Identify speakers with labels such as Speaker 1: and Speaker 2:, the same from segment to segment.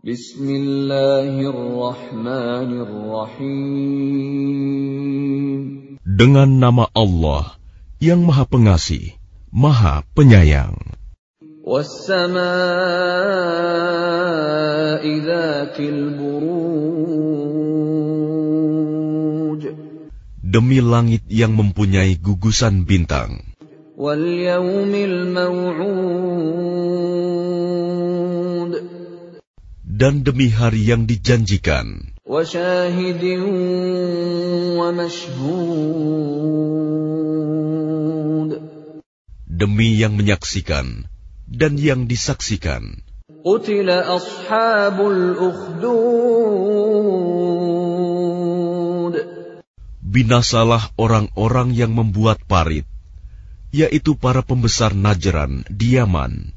Speaker 1: Bismillahirrahmanirrahim.
Speaker 2: Dengan nama Allah yang Maha Pengasih, Maha Penyayang. Demi langit yang mempunyai gugusan bintang dan demi hari yang dijanjikan. Demi yang menyaksikan dan yang disaksikan. Binasalah orang-orang yang membuat parit, yaitu para pembesar Najran, Diaman,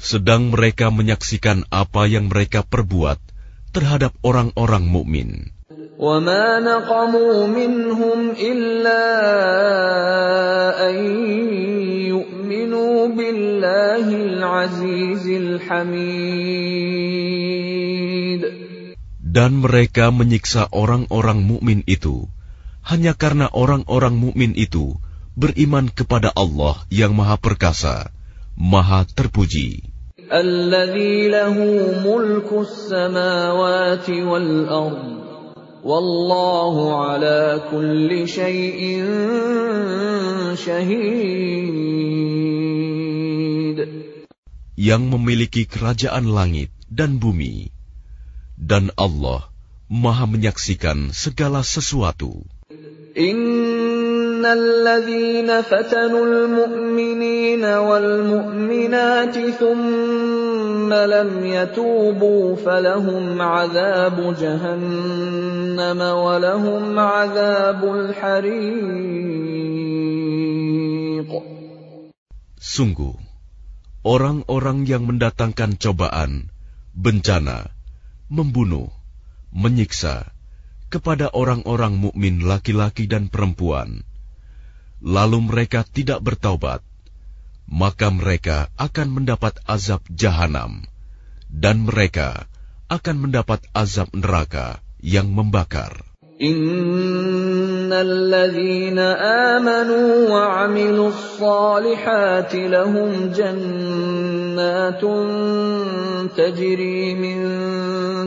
Speaker 2: sedang mereka menyaksikan apa yang mereka perbuat terhadap orang-orang mukmin.
Speaker 1: وَمَا نَقَمُوا مِنْهُمْ إِلَّا أَن يُؤْمِنُوا بِاللَّهِ الْعَزِيزِ الْحَمِيدِ
Speaker 2: Dan mereka menyiksa orang-orang mukmin itu hanya karena orang-orang mukmin itu beriman kepada Allah yang Maha Perkasa, Maha Terpuji.
Speaker 1: الَّذِي لَهُ مُلْكُ السَّمَاوَاتِ وَالْأَرْضِ وَاللَّهُ عَلَى كُلِّ شَيْءٍ شَهِيدٌ
Speaker 2: yang memiliki kerajaan langit dan bumi, dan Allah Maha menyaksikan segala sesuatu.
Speaker 1: إِنَّ الَّذِينَ فَتَنُوا الْمُؤْمِنِينَ وَالْمُؤْمِنَاتِ ثُمَّ لَمْ يَتُوبُوا فَلَهُمْ عَذَابُ جَهَنَّمَ وَلَهُمْ عَذَابُ الْحَرِيقِ
Speaker 2: Sungguh, orang-orang yang mendatangkan cobaan, bencana, membunuh, menyiksa kepada orang-orang mukmin laki-laki dan perempuan, lalu mereka tidak bertaubat, maka mereka akan mendapat azab jahanam, dan mereka akan mendapat azab neraka yang membakar.
Speaker 1: إِنَّ الَّذِينَ آمَنُوا وَعَمِلُوا الصَّالِحَاتِ لَهُمْ جَنَّاتٌ تَجْرِي مِن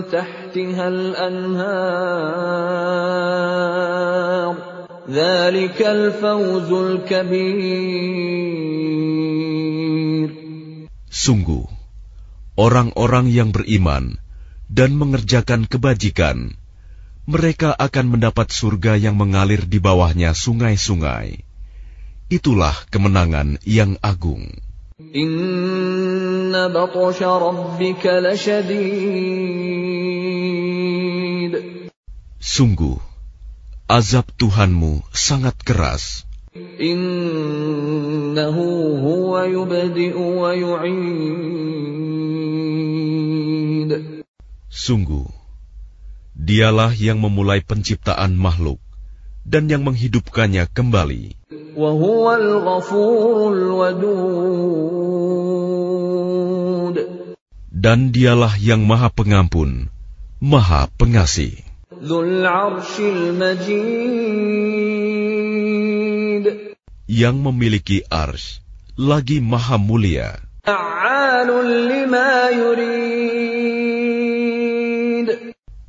Speaker 1: تَحْتِهَا الْأَنْهَارُ ۚ ذَٰلِكَ الْفَوْزُ الْكَبِيرُ
Speaker 2: Sungguh, orang-orang yang beriman dan mengerjakan kebajikan, mereka akan mendapat surga yang mengalir di bawahnya sungai-sungai. Itulah kemenangan yang agung. Sungguh, azab Tuhanmu sangat keras. Sungguh, dialah yang memulai penciptaan makhluk dan yang menghidupkannya kembali. Dan dialah yang maha pengampun, maha pengasih. Yang memiliki ars lagi maha mulia.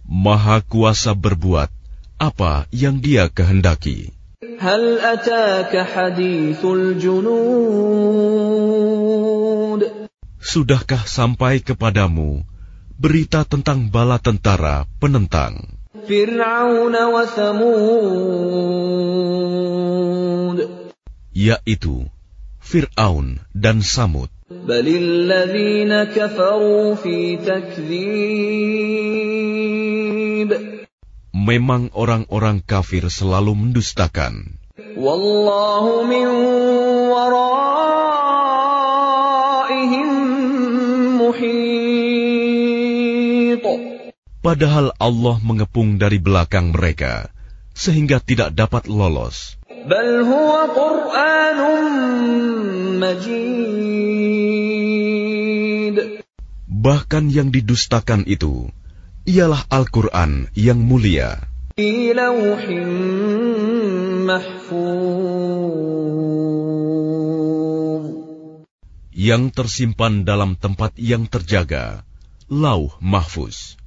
Speaker 2: Maha kuasa berbuat apa yang dia kehendaki. Sudahkah sampai kepadamu berita tentang bala tentara penentang?
Speaker 1: Fir'aun wa
Speaker 2: yaitu Fir'aun dan Samud. Memang orang-orang kafir selalu mendustakan.
Speaker 1: Wallahu min wara.
Speaker 2: Padahal Allah mengepung dari belakang mereka, sehingga tidak dapat lolos. Bahkan yang didustakan itu, ialah Al-Quran yang mulia. Yang tersimpan dalam tempat yang terjaga, lauh mahfuz.